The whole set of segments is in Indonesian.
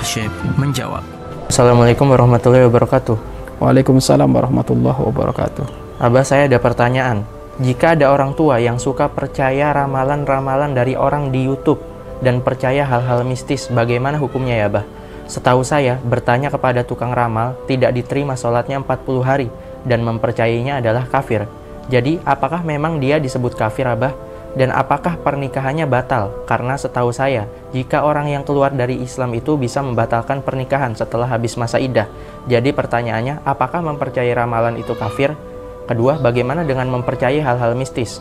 Syekh menjawab. Assalamualaikum warahmatullahi wabarakatuh. Waalaikumsalam warahmatullahi wabarakatuh. Abah saya ada pertanyaan. Jika ada orang tua yang suka percaya ramalan-ramalan dari orang di YouTube dan percaya hal-hal mistis, bagaimana hukumnya ya, Abah? Setahu saya, bertanya kepada tukang ramal tidak diterima sholatnya 40 hari dan mempercayainya adalah kafir. Jadi, apakah memang dia disebut kafir, Abah? Dan apakah pernikahannya batal? Karena setahu saya, jika orang yang keluar dari Islam itu bisa membatalkan pernikahan setelah habis masa idah. Jadi pertanyaannya, apakah mempercayai ramalan itu kafir? Kedua, bagaimana dengan mempercayai hal-hal mistis?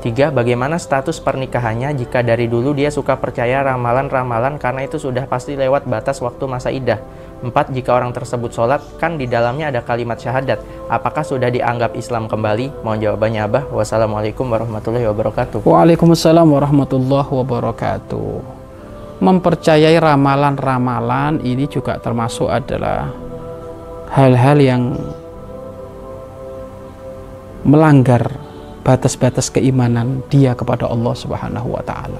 Tiga, bagaimana status pernikahannya jika dari dulu dia suka percaya ramalan-ramalan karena itu sudah pasti lewat batas waktu masa idah. Empat, jika orang tersebut sholat, kan di dalamnya ada kalimat syahadat. Apakah sudah dianggap Islam kembali? Mohon jawabannya Abah. Wassalamualaikum warahmatullahi wabarakatuh. Waalaikumsalam warahmatullahi wabarakatuh. Mempercayai ramalan-ramalan ini juga termasuk adalah hal-hal yang melanggar batas-batas keimanan dia kepada Allah Subhanahu wa taala.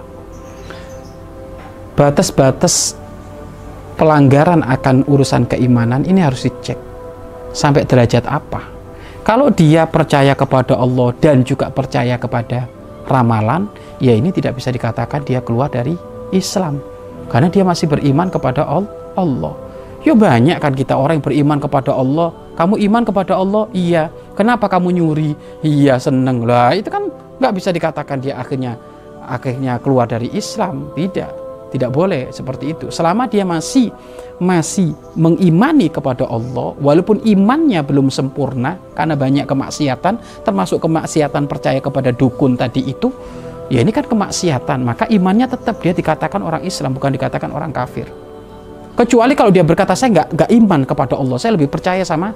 Batas-batas pelanggaran akan urusan keimanan ini harus dicek sampai derajat apa. Kalau dia percaya kepada Allah dan juga percaya kepada ramalan, ya ini tidak bisa dikatakan dia keluar dari Islam karena dia masih beriman kepada Allah. Ya banyak kan kita orang yang beriman kepada Allah. Kamu iman kepada Allah? Iya. Kenapa kamu nyuri? Iya seneng lah. Itu kan nggak bisa dikatakan dia akhirnya akhirnya keluar dari Islam. Tidak. Tidak boleh seperti itu. Selama dia masih masih mengimani kepada Allah, walaupun imannya belum sempurna karena banyak kemaksiatan, termasuk kemaksiatan percaya kepada dukun tadi itu, ya ini kan kemaksiatan. Maka imannya tetap dia dikatakan orang Islam, bukan dikatakan orang kafir. Kecuali kalau dia berkata saya nggak nggak iman kepada Allah, saya lebih percaya sama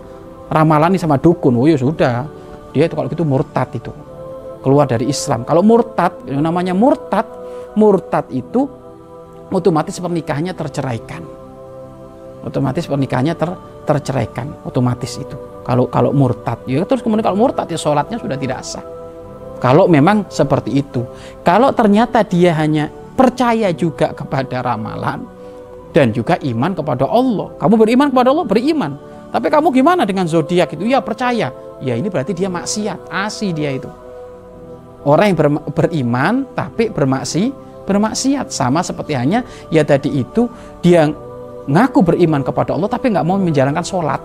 ramalan sama dukun. Oh ya sudah, dia itu kalau gitu murtad itu keluar dari Islam. Kalau murtad, yang namanya murtad, murtad itu otomatis pernikahannya terceraikan. Otomatis pernikahannya ter, terceraikan, otomatis itu. Kalau kalau murtad, ya terus kemudian kalau murtad ya sholatnya sudah tidak sah. Kalau memang seperti itu. Kalau ternyata dia hanya percaya juga kepada ramalan, dan juga iman kepada Allah. Kamu beriman kepada Allah, beriman. Tapi kamu gimana dengan zodiak itu? Ya percaya. Ya ini berarti dia maksiat, asi dia itu. Orang yang ber, beriman tapi bermaksi, bermaksiat sama seperti hanya ya tadi itu dia ngaku beriman kepada Allah tapi nggak mau menjalankan sholat,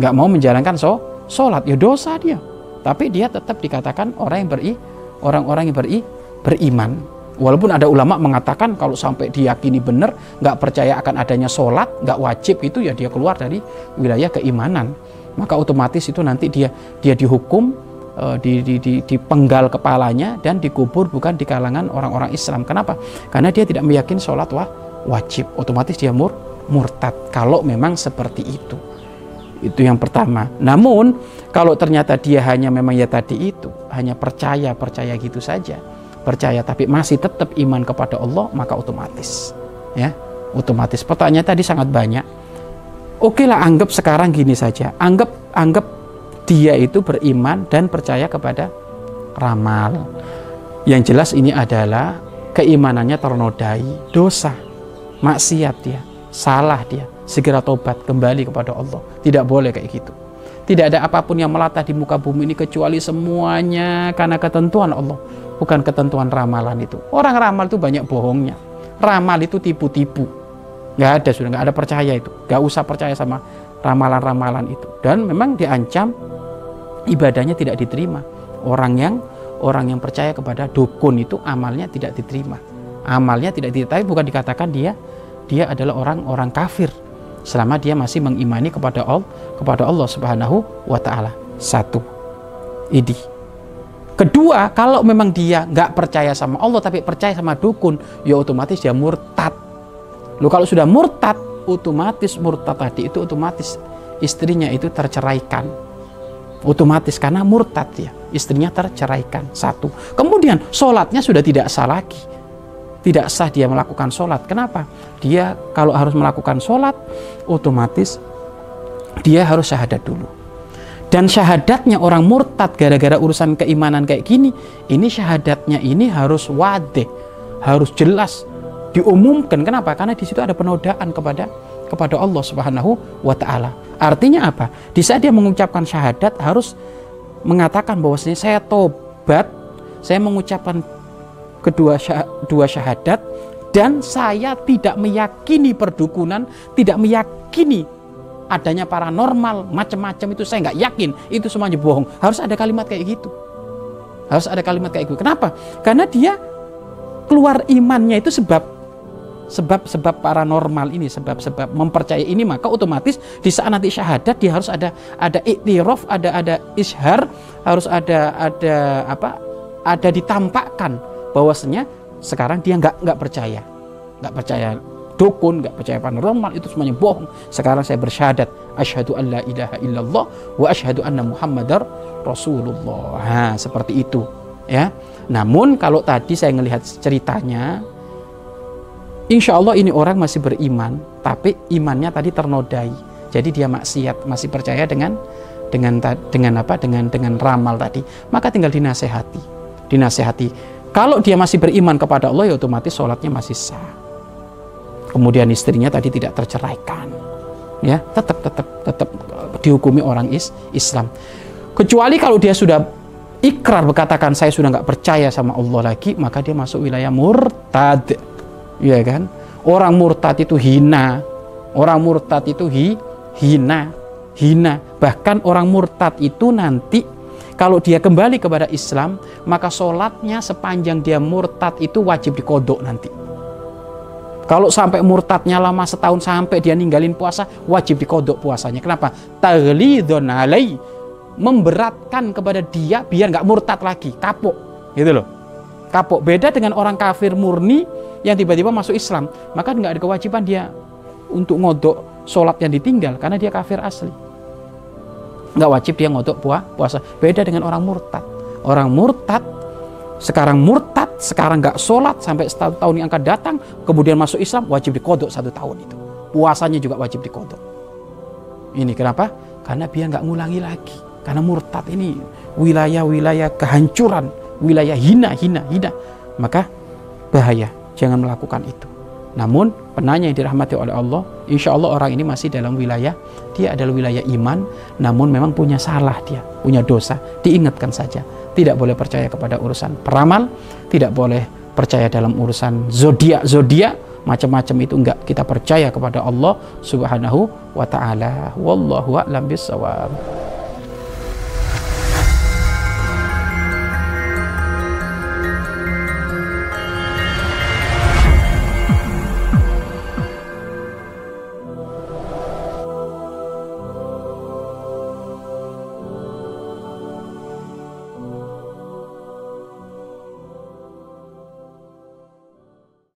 nggak mau menjalankan so, sholat ya dosa dia. Tapi dia tetap dikatakan orang yang beri, orang-orang yang beri, beriman Walaupun ada ulama mengatakan kalau sampai diyakini benar, nggak percaya akan adanya sholat, nggak wajib itu ya dia keluar dari wilayah keimanan. Maka otomatis itu nanti dia dia dihukum, uh, di, di, di, dipenggal kepalanya dan dikubur bukan di kalangan orang-orang Islam. Kenapa? Karena dia tidak meyakini sholat wah, wajib. Otomatis dia mur, murtad. Kalau memang seperti itu. Itu yang pertama. Namun kalau ternyata dia hanya memang ya tadi itu, hanya percaya percaya gitu saja percaya tapi masih tetap iman kepada Allah maka otomatis ya otomatis. Pertanyaan tadi sangat banyak. Oke lah anggap sekarang gini saja. Anggap anggap dia itu beriman dan percaya kepada ramal. Yang jelas ini adalah keimanannya ternodai dosa maksiat dia salah dia. Segera tobat kembali kepada Allah. Tidak boleh kayak gitu. Tidak ada apa pun yang melatah di muka bumi ini kecuali semuanya karena ketentuan Allah bukan ketentuan ramalan itu. Orang ramal itu banyak bohongnya. Ramal itu tipu-tipu. Nggak ada sudah, nggak ada percaya itu. Nggak usah percaya sama ramalan-ramalan itu. Dan memang diancam ibadahnya tidak diterima. Orang yang orang yang percaya kepada dukun itu amalnya tidak diterima. Amalnya tidak diterima, bukan dikatakan dia dia adalah orang-orang kafir selama dia masih mengimani kepada Allah kepada Allah Subhanahu wa taala. Satu. Ini Kedua, kalau memang dia nggak percaya sama Allah tapi percaya sama dukun, ya otomatis dia murtad. Lu kalau sudah murtad, otomatis murtad tadi itu otomatis istrinya itu terceraikan. Otomatis karena murtad ya, istrinya terceraikan. Satu. Kemudian sholatnya sudah tidak sah lagi. Tidak sah dia melakukan sholat. Kenapa? Dia kalau harus melakukan sholat, otomatis dia harus syahadat dulu dan syahadatnya orang murtad gara-gara urusan keimanan kayak gini ini syahadatnya ini harus wade harus jelas diumumkan. Kenapa? Karena di situ ada penodaan kepada kepada Allah Subhanahu wa taala. Artinya apa? Di saat dia mengucapkan syahadat harus mengatakan bahwasanya saya tobat, saya mengucapkan kedua dua syahadat dan saya tidak meyakini perdukunan, tidak meyakini adanya paranormal, macam-macam itu saya nggak yakin, itu semuanya bohong. Harus ada kalimat kayak gitu. Harus ada kalimat kayak gitu. Kenapa? Karena dia keluar imannya itu sebab sebab-sebab paranormal ini, sebab-sebab mempercayai ini maka otomatis di saat nanti syahadat dia harus ada ada iktiraf, ada ada ishar, harus ada ada apa? ada ditampakkan bahwasanya sekarang dia nggak nggak percaya, nggak percaya dukun, nggak percaya paranormal itu semuanya bohong. Sekarang saya bersyahadat asyhadu an la ilaha illallah wa asyhadu anna muhammadar rasulullah. Nah, seperti itu ya. Namun kalau tadi saya melihat ceritanya Insya Allah ini orang masih beriman, tapi imannya tadi ternodai. Jadi dia maksiat, masih percaya dengan dengan dengan apa? Dengan dengan ramal tadi. Maka tinggal dinasehati, dinasehati. Kalau dia masih beriman kepada Allah, ya otomatis sholatnya masih sah. Kemudian istrinya tadi tidak terceraikan, ya tetap tetap tetap dihukumi orang is Islam. Kecuali kalau dia sudah ikrar berkatakan saya sudah nggak percaya sama Allah lagi, maka dia masuk wilayah murtad. Ya kan? Orang murtad itu hina. Orang murtad itu hi, hina hina. Bahkan orang murtad itu nanti kalau dia kembali kepada Islam maka sholatnya sepanjang dia murtad itu wajib dikodok nanti kalau sampai murtadnya lama setahun sampai dia ninggalin puasa wajib dikodok puasanya. Kenapa? Taglidun alai. Memberatkan kepada dia biar nggak murtad lagi. Kapok. Gitu loh. Kapok. Beda dengan orang kafir murni yang tiba-tiba masuk Islam, maka nggak ada kewajiban dia untuk ngodok sholat yang ditinggal karena dia kafir asli. Nggak wajib dia ngodok puasa. Beda dengan orang murtad. Orang murtad sekarang murtad, sekarang nggak sholat sampai setahun tahun yang akan datang, kemudian masuk Islam wajib dikodok satu tahun itu. Puasanya juga wajib dikodok. Ini kenapa? Karena dia nggak ngulangi lagi. Karena murtad ini wilayah-wilayah kehancuran, wilayah hina, hina, hina. Maka bahaya jangan melakukan itu. Namun penanya yang dirahmati oleh Allah, insya Allah orang ini masih dalam wilayah, dia adalah wilayah iman, namun memang punya salah dia, punya dosa, diingatkan saja. Tidak boleh percaya kepada urusan peramal, tidak boleh percaya dalam urusan zodiak zodiak macam-macam itu enggak. Kita percaya kepada Allah Subhanahu wa taala. Wallahu a'lam bissawab